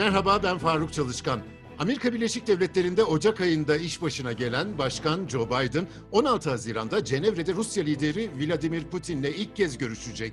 Merhaba ben Faruk Çalışkan. Amerika Birleşik Devletleri'nde Ocak ayında iş başına gelen Başkan Joe Biden 16 Haziran'da Cenevre'de Rusya lideri Vladimir Putin'le ilk kez görüşecek.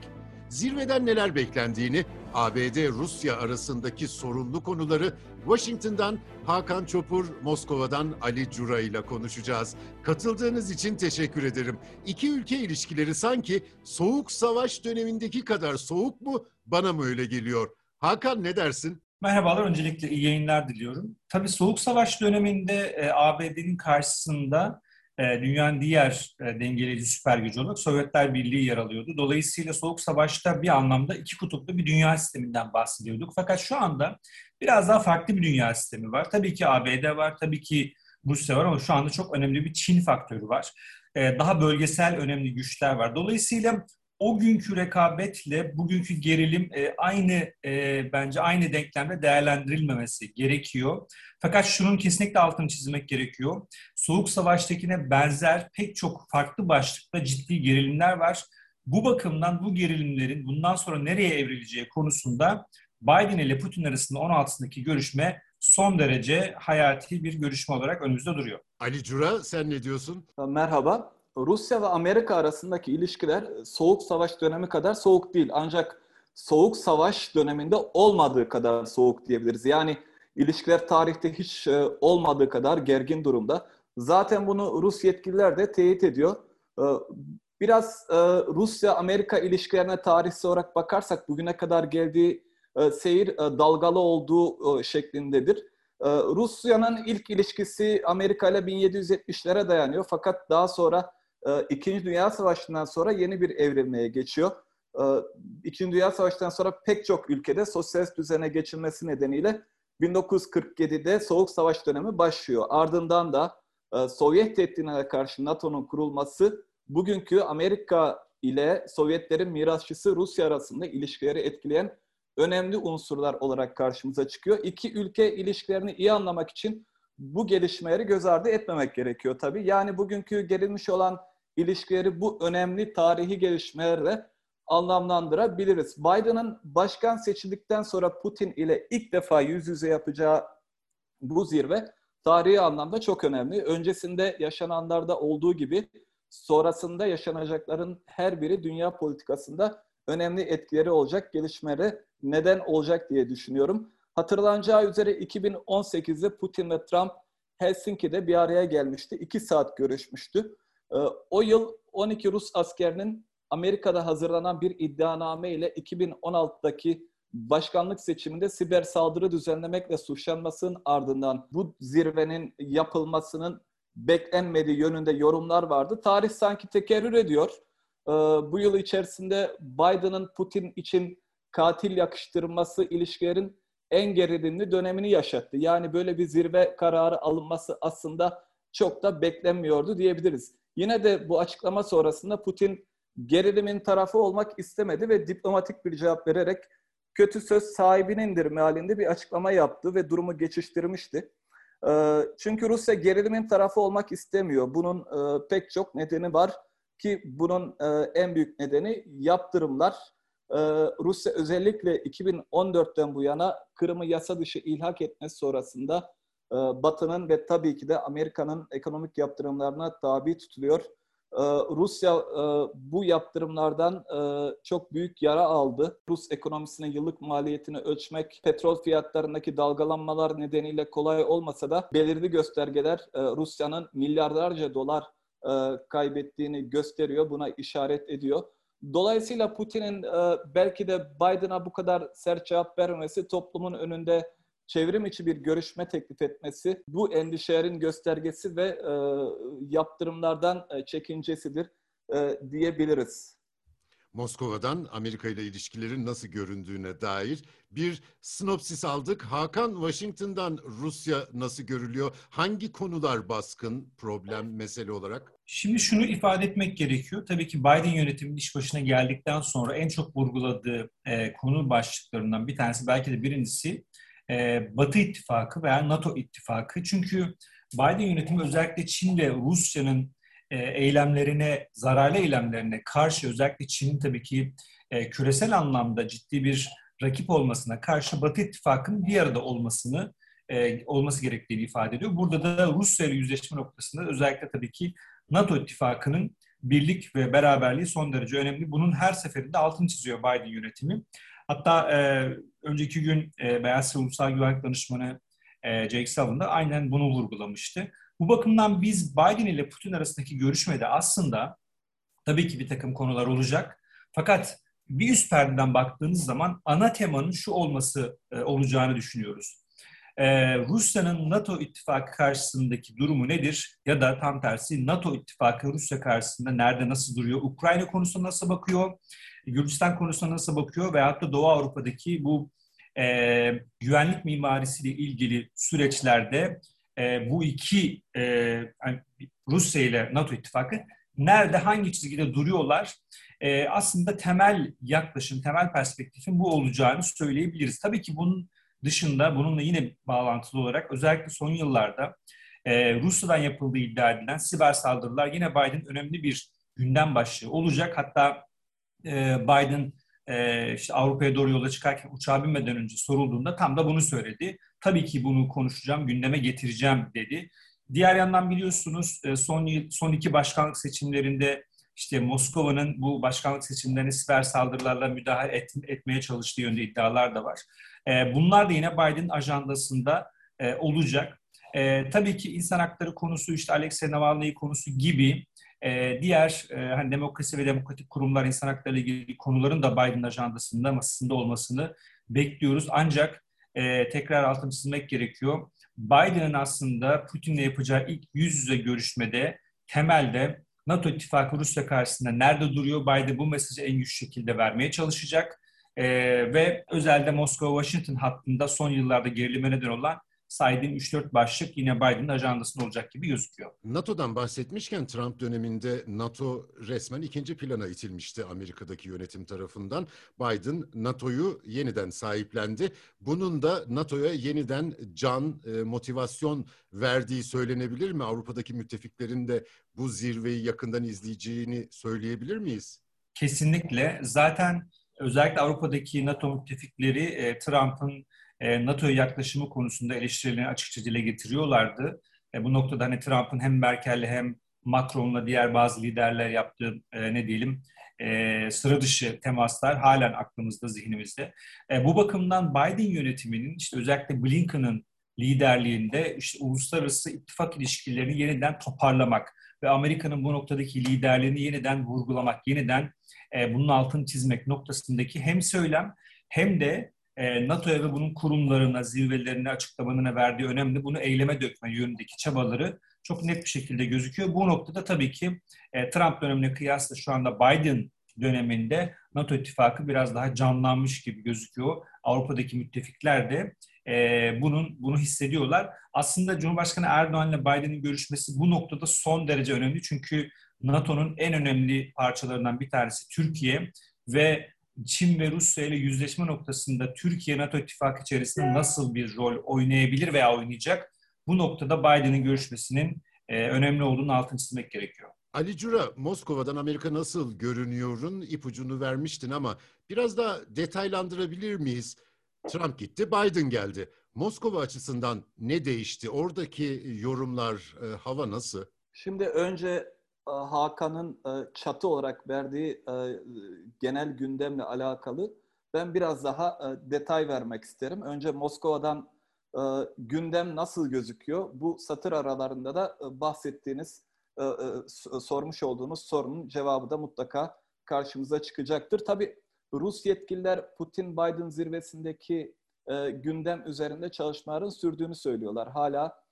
Zirveden neler beklendiğini, ABD-Rusya arasındaki sorunlu konuları Washington'dan Hakan Çopur, Moskova'dan Ali Cura ile konuşacağız. Katıldığınız için teşekkür ederim. İki ülke ilişkileri sanki soğuk savaş dönemindeki kadar soğuk mu, bana mı öyle geliyor? Hakan ne dersin? Merhabalar, öncelikle iyi yayınlar diliyorum. Tabii Soğuk Savaş döneminde e, ABD'nin karşısında e, dünyanın diğer e, dengeleyici süper gücü olarak Sovyetler Birliği yer alıyordu. Dolayısıyla Soğuk Savaş'ta bir anlamda iki kutuplu bir dünya sisteminden bahsediyorduk. Fakat şu anda biraz daha farklı bir dünya sistemi var. Tabii ki ABD var, tabii ki Rusya var ama şu anda çok önemli bir Çin faktörü var. E, daha bölgesel önemli güçler var. Dolayısıyla o günkü rekabetle bugünkü gerilim e, aynı e, bence aynı denklemde değerlendirilmemesi gerekiyor. Fakat şunun kesinlikle altını çizmek gerekiyor. Soğuk Savaş'takine benzer pek çok farklı başlıkta ciddi gerilimler var. Bu bakımdan bu gerilimlerin bundan sonra nereye evrileceği konusunda Biden ile Putin arasında 16'sındaki görüşme son derece hayati bir görüşme olarak önümüzde duruyor. Ali Cura sen ne diyorsun? Merhaba. Rusya ve Amerika arasındaki ilişkiler soğuk savaş dönemi kadar soğuk değil. Ancak soğuk savaş döneminde olmadığı kadar soğuk diyebiliriz. Yani ilişkiler tarihte hiç e, olmadığı kadar gergin durumda. Zaten bunu Rus yetkililer de teyit ediyor. E, biraz e, Rusya-Amerika ilişkilerine tarihsel olarak bakarsak bugüne kadar geldiği seyir dalgalı olduğu şeklindedir. Rusya'nın ilk ilişkisi Amerika ile 1770'lere dayanıyor. Fakat daha sonra e, İkinci Dünya Savaşı'ndan sonra yeni bir evrilmeye geçiyor. E, İkinci Dünya Savaşı'ndan sonra pek çok ülkede sosyalist düzene geçilmesi nedeniyle 1947'de Soğuk Savaş dönemi başlıyor. Ardından da e, Sovyet tehdidine karşı NATO'nun kurulması bugünkü Amerika ile Sovyetlerin mirasçısı Rusya arasında ilişkileri etkileyen önemli unsurlar olarak karşımıza çıkıyor. İki ülke ilişkilerini iyi anlamak için bu gelişmeleri göz ardı etmemek gerekiyor tabii. Yani bugünkü gerilmiş olan ilişkileri bu önemli tarihi gelişmelerle anlamlandırabiliriz. Biden'ın başkan seçildikten sonra Putin ile ilk defa yüz yüze yapacağı bu zirve tarihi anlamda çok önemli. Öncesinde yaşananlarda olduğu gibi sonrasında yaşanacakların her biri dünya politikasında önemli etkileri olacak, gelişmeleri neden olacak diye düşünüyorum. Hatırlanacağı üzere 2018'de Putin ve Trump Helsinki'de bir araya gelmişti. İki saat görüşmüştü. Ee, o yıl 12 Rus askerinin Amerika'da hazırlanan bir iddianame ile 2016'daki başkanlık seçiminde siber saldırı düzenlemekle suçlanmasının ardından bu zirvenin yapılmasının beklenmediği yönünde yorumlar vardı. Tarih sanki tekerrür ediyor. Ee, bu yıl içerisinde Biden'ın Putin için katil yakıştırması ilişkilerin en gerilimli dönemini yaşattı. Yani böyle bir zirve kararı alınması aslında çok da beklenmiyordu diyebiliriz. Yine de bu açıklama sonrasında Putin gerilimin tarafı olmak istemedi ve diplomatik bir cevap vererek kötü söz sahibinindir mealinde bir açıklama yaptı ve durumu geçiştirmişti. Ee, çünkü Rusya gerilimin tarafı olmak istemiyor. Bunun e, pek çok nedeni var ki bunun e, en büyük nedeni yaptırımlar. Ee, Rusya özellikle 2014'ten bu yana Kırım'ı yasa dışı ilhak etmesi sonrasında e, Batı'nın ve tabii ki de Amerika'nın ekonomik yaptırımlarına tabi tutuluyor. Ee, Rusya e, bu yaptırımlardan e, çok büyük yara aldı. Rus ekonomisinin yıllık maliyetini ölçmek petrol fiyatlarındaki dalgalanmalar nedeniyle kolay olmasa da belirli göstergeler Rusya'nın milyarlarca dolar kaybettiğini gösteriyor, buna işaret ediyor. Dolayısıyla Putin'in e, belki de Biden'a bu kadar sert cevap vermesi toplumun önünde çevrim içi bir görüşme teklif etmesi bu endişelerin göstergesi ve e, yaptırımlardan e, çekincesidir e, diyebiliriz. Moskova'dan Amerika ile ilişkilerin nasıl göründüğüne dair bir sinopsis aldık. Hakan Washington'dan Rusya nasıl görülüyor? Hangi konular baskın, problem, mesele olarak? Şimdi şunu ifade etmek gerekiyor. Tabii ki Biden yönetiminin iş başına geldikten sonra en çok vurguladığı e, konu başlıklarından bir tanesi belki de birincisi e, Batı İttifakı veya NATO İttifakı. Çünkü Biden yönetimi özellikle Çin ve Rusya'nın e, eylemlerine, zararlı eylemlerine karşı özellikle Çin'in tabii ki e, küresel anlamda ciddi bir rakip olmasına karşı Batı ittifakının bir arada olmasını e, olması gerektiğini ifade ediyor. Burada da Rusya ile yüzleşme noktasında özellikle tabii ki NATO ittifakının birlik ve beraberliği son derece önemli. Bunun her seferinde altını çiziyor Biden yönetimi. Hatta e, önceki gün e, Beyaz Ulusal Güvenlik Danışmanı e, Jake Sullivan da aynen bunu vurgulamıştı. Bu bakımdan biz Biden ile Putin arasındaki görüşmede aslında tabii ki bir takım konular olacak. Fakat bir üst perdeden baktığınız zaman ana temanın şu olması e, olacağını düşünüyoruz. Ee, Rusya'nın NATO ittifakı karşısındaki durumu nedir? Ya da tam tersi NATO ittifakı Rusya karşısında nerede nasıl duruyor? Ukrayna konusuna nasıl bakıyor? Gürcistan konusuna nasıl bakıyor? Veyahut da Doğu Avrupa'daki bu e, güvenlik mimarisiyle ilgili süreçlerde e, bu iki e, yani Rusya ile NATO ittifakı nerede hangi çizgide duruyorlar? E, aslında temel yaklaşım, temel perspektifin bu olacağını söyleyebiliriz. Tabii ki bunun dışında bununla yine bağlantılı olarak özellikle son yıllarda e, Rusya'dan yapıldığı iddia edilen siber saldırılar yine Biden önemli bir gündem başlığı olacak. Hatta e, Biden e, işte Avrupa'ya doğru yola çıkarken uçağa binmeden önce sorulduğunda tam da bunu söyledi. Tabii ki bunu konuşacağım, gündeme getireceğim dedi. Diğer yandan biliyorsunuz e, son son iki başkanlık seçimlerinde işte Moskova'nın bu başkanlık seçimlerine siber saldırılarla müdahale et, etmeye çalıştığı yönde iddialar da var. E, bunlar da yine Biden ajandasında e, olacak. E, tabii ki insan hakları konusu, işte Alexei Navalny konusu gibi e, diğer e, hani demokrasi ve demokratik kurumlar, insan hakları ile ilgili konuların da Biden ajandasında, masasında olmasını bekliyoruz. Ancak e, tekrar altını çizmek gerekiyor. Biden'ın aslında Putin'le yapacağı ilk yüz yüze görüşmede temelde NATO ittifakı Rusya karşısında nerede duruyor? Biden bu mesajı en güçlü şekilde vermeye çalışacak. Ee, ve özelde Moskova-Washington hattında son yıllarda gerilime neden olan saydığım 3-4 başlık yine Biden'ın ajandasında olacak gibi gözüküyor. NATO'dan bahsetmişken Trump döneminde NATO resmen ikinci plana itilmişti Amerika'daki yönetim tarafından. Biden NATO'yu yeniden sahiplendi. Bunun da NATO'ya yeniden can, e, motivasyon verdiği söylenebilir mi? Avrupa'daki müttefiklerin de bu zirveyi yakından izleyeceğini söyleyebilir miyiz? Kesinlikle. Zaten özellikle Avrupa'daki NATO müttefikleri e, Trump'ın e, NATO'ya yaklaşımı konusunda eleştirilerini açıkça dile getiriyorlardı. E, bu noktada hani Trump'ın hem Merkel'le hem Macron'la diğer bazı liderler yaptığı e, ne diyelim e, sıra dışı temaslar halen aklımızda, zihnimizde. Bu bakımdan Biden yönetiminin işte özellikle Blinken'ın liderliğinde işte uluslararası ittifak ilişkilerini yeniden toparlamak ve Amerika'nın bu noktadaki liderliğini yeniden vurgulamak, yeniden bunun altını çizmek noktasındaki hem söylem hem de e, NATO'ya ve bunun kurumlarına, zirvelerine, açıklamalarına verdiği önemli bunu eyleme dökme yönündeki çabaları çok net bir şekilde gözüküyor. Bu noktada tabii ki e, Trump dönemine kıyasla şu anda Biden döneminde NATO ittifakı biraz daha canlanmış gibi gözüküyor. Avrupa'daki müttefikler de e, bunun bunu hissediyorlar. Aslında Cumhurbaşkanı Erdoğan ile Biden'in görüşmesi bu noktada son derece önemli. Çünkü NATO'nun en önemli parçalarından bir tanesi Türkiye ve Çin ve Rusya ile yüzleşme noktasında Türkiye NATO ittifakı içerisinde nasıl bir rol oynayabilir veya oynayacak? Bu noktada Biden'ın görüşmesinin e, önemli olduğunu altını çizmek gerekiyor. Ali Cura, Moskova'dan Amerika nasıl görünüyorun ipucunu vermiştin ama biraz daha detaylandırabilir miyiz? Trump gitti, Biden geldi. Moskova açısından ne değişti? Oradaki yorumlar, e, hava nasıl? Şimdi önce Hakan'ın e, çatı olarak verdiği e, genel gündemle alakalı ben biraz daha detay vermek isterim. Önce Moskova'dan gündem nasıl gözüküyor? Bu satır aralarında da bahsettiğiniz, sormuş olduğunuz sorunun cevabı da mutlaka karşımıza çıkacaktır. Tabii Rus yetkililer Putin-Biden zirvesindeki gündem üzerinde çalışmaların sürdüğünü söylüyorlar. Hala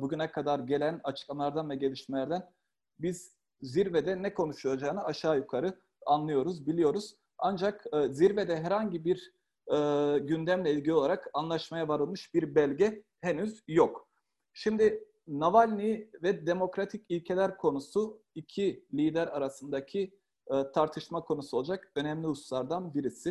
bugüne kadar gelen açıklamalardan ve gelişmelerden biz zirvede ne konuşulacağını aşağı yukarı anlıyoruz, biliyoruz. Ancak e, zirvede herhangi bir e, gündemle ilgili olarak anlaşmaya varılmış bir belge henüz yok. Şimdi Navalny ve demokratik ilkeler konusu iki lider arasındaki e, tartışma konusu olacak önemli hususlardan birisi.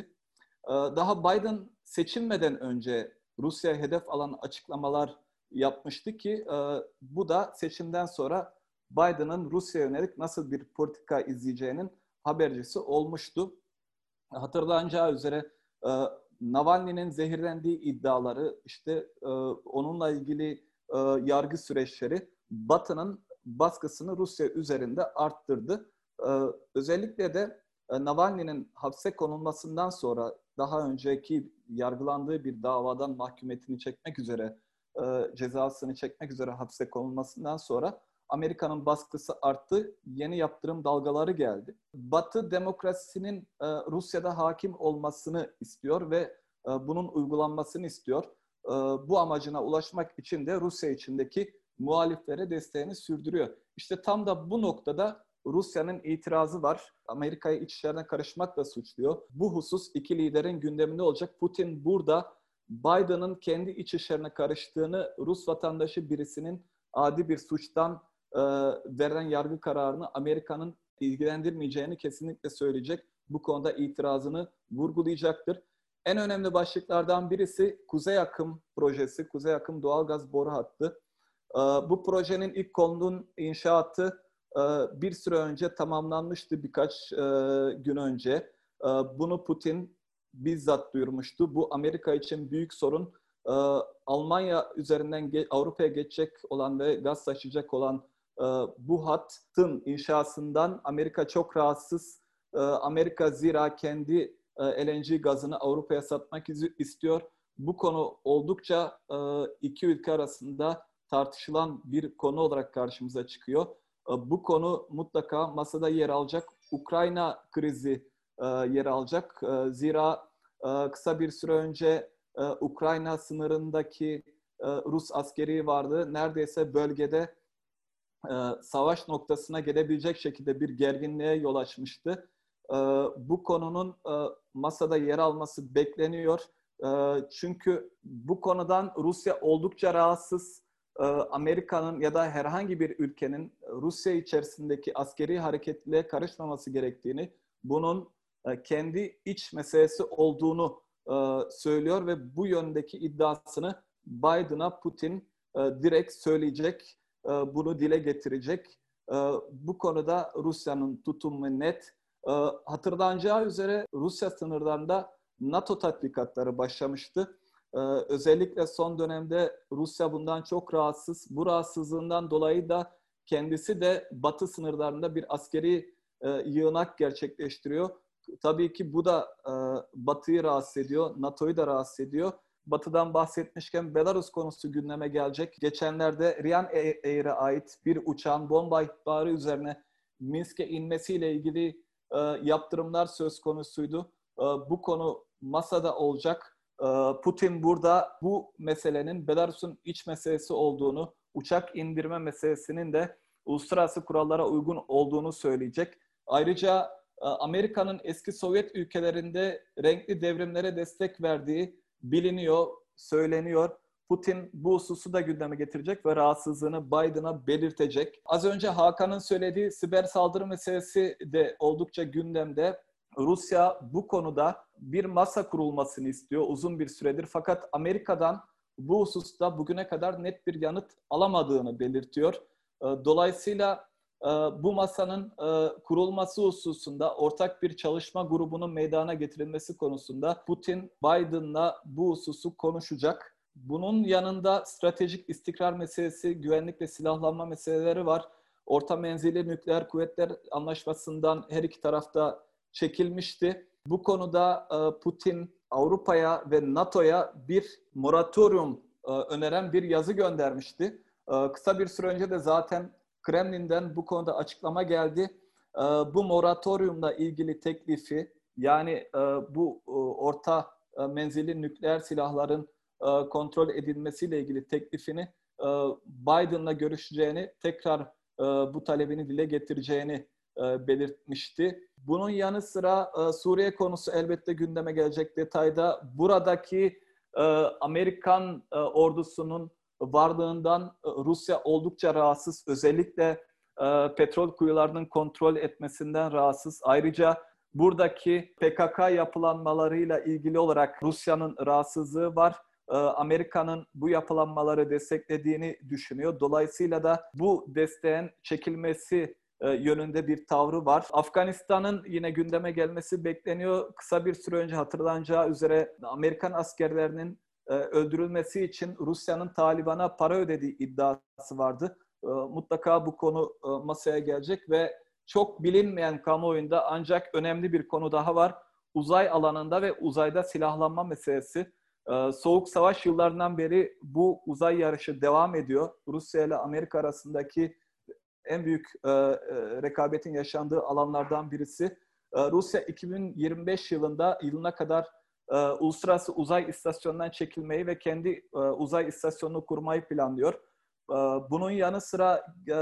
E, daha Biden seçilmeden önce Rusya hedef alan açıklamalar yapmıştı ki e, bu da seçimden sonra Biden'ın Rusya yönelik nasıl bir politika izleyeceğinin habercisi olmuştu. Hatırlanacağı üzere e, Navalny'nin zehirlendiği iddiaları, işte e, onunla ilgili e, yargı süreçleri Batı'nın baskısını Rusya üzerinde arttırdı. Özellikle de Navalny'nin hapse konulmasından sonra daha önceki yargılandığı bir davadan mahkumiyetini çekmek üzere, cezasını çekmek üzere hapse konulmasından sonra Amerika'nın baskısı arttı, yeni yaptırım dalgaları geldi. Batı demokrasisinin e, Rusya'da hakim olmasını istiyor ve e, bunun uygulanmasını istiyor. E, bu amacına ulaşmak için de Rusya içindeki muhaliflere desteğini sürdürüyor. İşte tam da bu noktada Rusya'nın itirazı var. Amerika'yı iç işlerine karışmakla suçluyor. Bu husus iki liderin gündeminde olacak. Putin burada Biden'ın kendi iç işlerine karıştığını Rus vatandaşı birisinin adi bir suçtan e, verilen yargı kararını Amerika'nın ilgilendirmeyeceğini kesinlikle söyleyecek. Bu konuda itirazını vurgulayacaktır. En önemli başlıklardan birisi Kuzey Akım projesi, Kuzey Akım doğalgaz boru hattı. E, bu projenin ilk konunun inşaatı e, bir süre önce tamamlanmıştı birkaç e, gün önce. E, bunu Putin bizzat duyurmuştu. Bu Amerika için büyük sorun. E, Almanya üzerinden Avrupa'ya geçecek olan ve gaz taşıyacak olan bu hattın inşasından Amerika çok rahatsız. Ee, Amerika zira kendi e, LNG gazını Avrupa'ya satmak istiyor. Bu konu oldukça e, iki ülke arasında tartışılan bir konu olarak karşımıza çıkıyor. Ee, bu konu mutlaka masada yer alacak. Ukrayna krizi e, yer alacak. Zira kısa bir süre önce Ukrayna sınırındaki Rus askeri vardı. Neredeyse bölgede savaş noktasına gelebilecek şekilde bir gerginliğe yol açmıştı. E, bu konunun e, masada yer alması bekleniyor. çünkü bu konudan Rusya oldukça rahatsız. Amerika'nın ya da herhangi bir ülkenin Rusya içerisindeki askeri hareketliliğe karışmaması gerektiğini, bunun kendi iç meselesi olduğunu söylüyor ve bu yöndeki iddiasını Biden'a Putin direkt söyleyecek. E, bunu dile getirecek. E, bu konuda Rusya'nın tutumu net. E, hatırlanacağı üzere Rusya sınırlarında NATO tatbikatları başlamıştı. Özellikle son dönemde Rusya bundan çok rahatsız. Bu rahatsızlığından dolayı da kendisi de Batı sınırlarında bir askeri yığınak gerçekleştiriyor. Tabii ki bu da Batı'yı rahatsız ediyor, NATO'yu da rahatsız ediyor. Batı'dan bahsetmişken Belarus konusu gündeme gelecek. Geçenlerde Ryan Air'e ait bir uçağın bomba ihbarı üzerine Minsk'e inmesiyle ilgili e, yaptırımlar söz konusuydu. E, bu konu masada olacak. E, Putin burada bu meselenin Belarus'un iç meselesi olduğunu, uçak indirme meselesinin de uluslararası kurallara uygun olduğunu söyleyecek. Ayrıca e, Amerika'nın eski Sovyet ülkelerinde renkli devrimlere destek verdiği biliniyor, söyleniyor. Putin bu hususu da gündeme getirecek ve rahatsızlığını Biden'a belirtecek. Az önce Hakan'ın söylediği siber saldırı meselesi de oldukça gündemde. Rusya bu konuda bir masa kurulmasını istiyor uzun bir süredir. Fakat Amerika'dan bu hususta bugüne kadar net bir yanıt alamadığını belirtiyor. Ee, dolayısıyla bu masanın e, kurulması hususunda ortak bir çalışma grubunun meydana getirilmesi konusunda Putin Biden'la bu hususu konuşacak. Bunun yanında stratejik istikrar meselesi, güvenlik ve silahlanma meseleleri var. Orta menzilli nükleer kuvvetler anlaşmasından her iki tarafta çekilmişti. Bu konuda e, Putin Avrupa'ya ve NATO'ya bir moratorium öneren bir yazı göndermişti. Kısa bir süre önce de zaten Kremlin'den bu konuda açıklama geldi. Ee, bu moratoriumla ilgili teklifi yani e, bu e, orta e, menzilli nükleer silahların kontrol edilmesiyle ilgili teklifini Biden'la görüşeceğini, tekrar bu talebini dile getireceğini belirtmişti. Bunun yanı sıra Suriye konusu elbette gündeme gelecek detayda. Buradaki Amerikan ordusunun varlığından e, Rusya oldukça rahatsız. Özellikle e, petrol kuyularının kontrol etmesinden rahatsız. Ayrıca buradaki PKK yapılanmalarıyla ilgili olarak Rusya'nın rahatsızlığı var. E, Amerika'nın bu yapılanmaları desteklediğini düşünüyor. Dolayısıyla da bu desteğin çekilmesi yönünde bir tavrı var. Afganistan'ın yine gündeme gelmesi bekleniyor. Kısa bir süre önce hatırlanacağı üzere Amerikan askerlerinin öldürülmesi için Rusya'nın Taliban'a para ödediği iddiası vardı. E, mutlaka bu konu e, masaya gelecek ve çok bilinmeyen kamuoyunda ancak önemli bir konu daha var. Uzay alanında ve uzayda silahlanma meselesi. E, Soğuk Savaş yıllarından beri bu uzay yarışı devam ediyor. Rusya ile Amerika arasındaki en büyük e, e, rekabetin yaşandığı alanlardan birisi. E, Rusya 2025 yılında yılına kadar e, uluslararası uzay istasyonundan çekilmeyi ve kendi e, uzay istasyonunu kurmayı planlıyor. E, bunun yanı sıra e,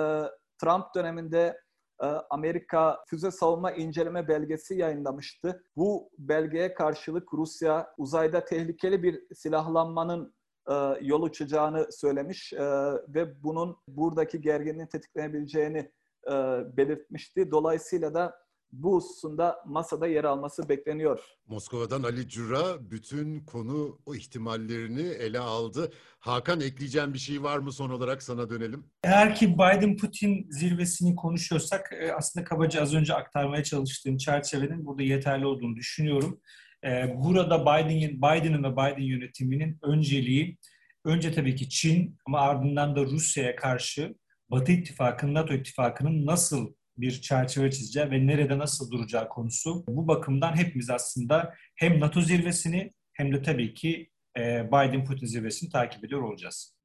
Trump döneminde e, Amerika füze savunma inceleme belgesi yayınlamıştı. Bu belgeye karşılık Rusya uzayda tehlikeli bir silahlanmanın e, yol açacağını söylemiş e, ve bunun buradaki gerginliğin tetiklenebileceğini e, belirtmişti. Dolayısıyla da bu hususunda masada yer alması bekleniyor. Moskova'dan Ali Cura bütün konu o ihtimallerini ele aldı. Hakan ekleyeceğim bir şey var mı son olarak sana dönelim. Eğer ki Biden-Putin zirvesini konuşuyorsak e, aslında kabaca az önce aktarmaya çalıştığım çerçevenin burada yeterli olduğunu düşünüyorum. E, Burada Biden, Biden'ın ve Biden yönetiminin önceliği önce tabii ki Çin ama ardından da Rusya'ya karşı Batı İttifakı'nın, NATO İttifakı'nın nasıl bir çerçeve çizeceği ve nerede nasıl duracağı konusu. Bu bakımdan hepimiz aslında hem NATO zirvesini hem de tabii ki e, Biden-Putin zirvesini takip ediyor olacağız.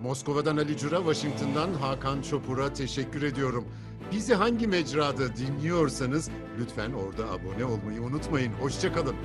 Moskova'dan Ali Cura, Washington'dan Hakan Çopur'a teşekkür ediyorum. Bizi hangi mecrada dinliyorsanız lütfen orada abone olmayı unutmayın. Hoşçakalın.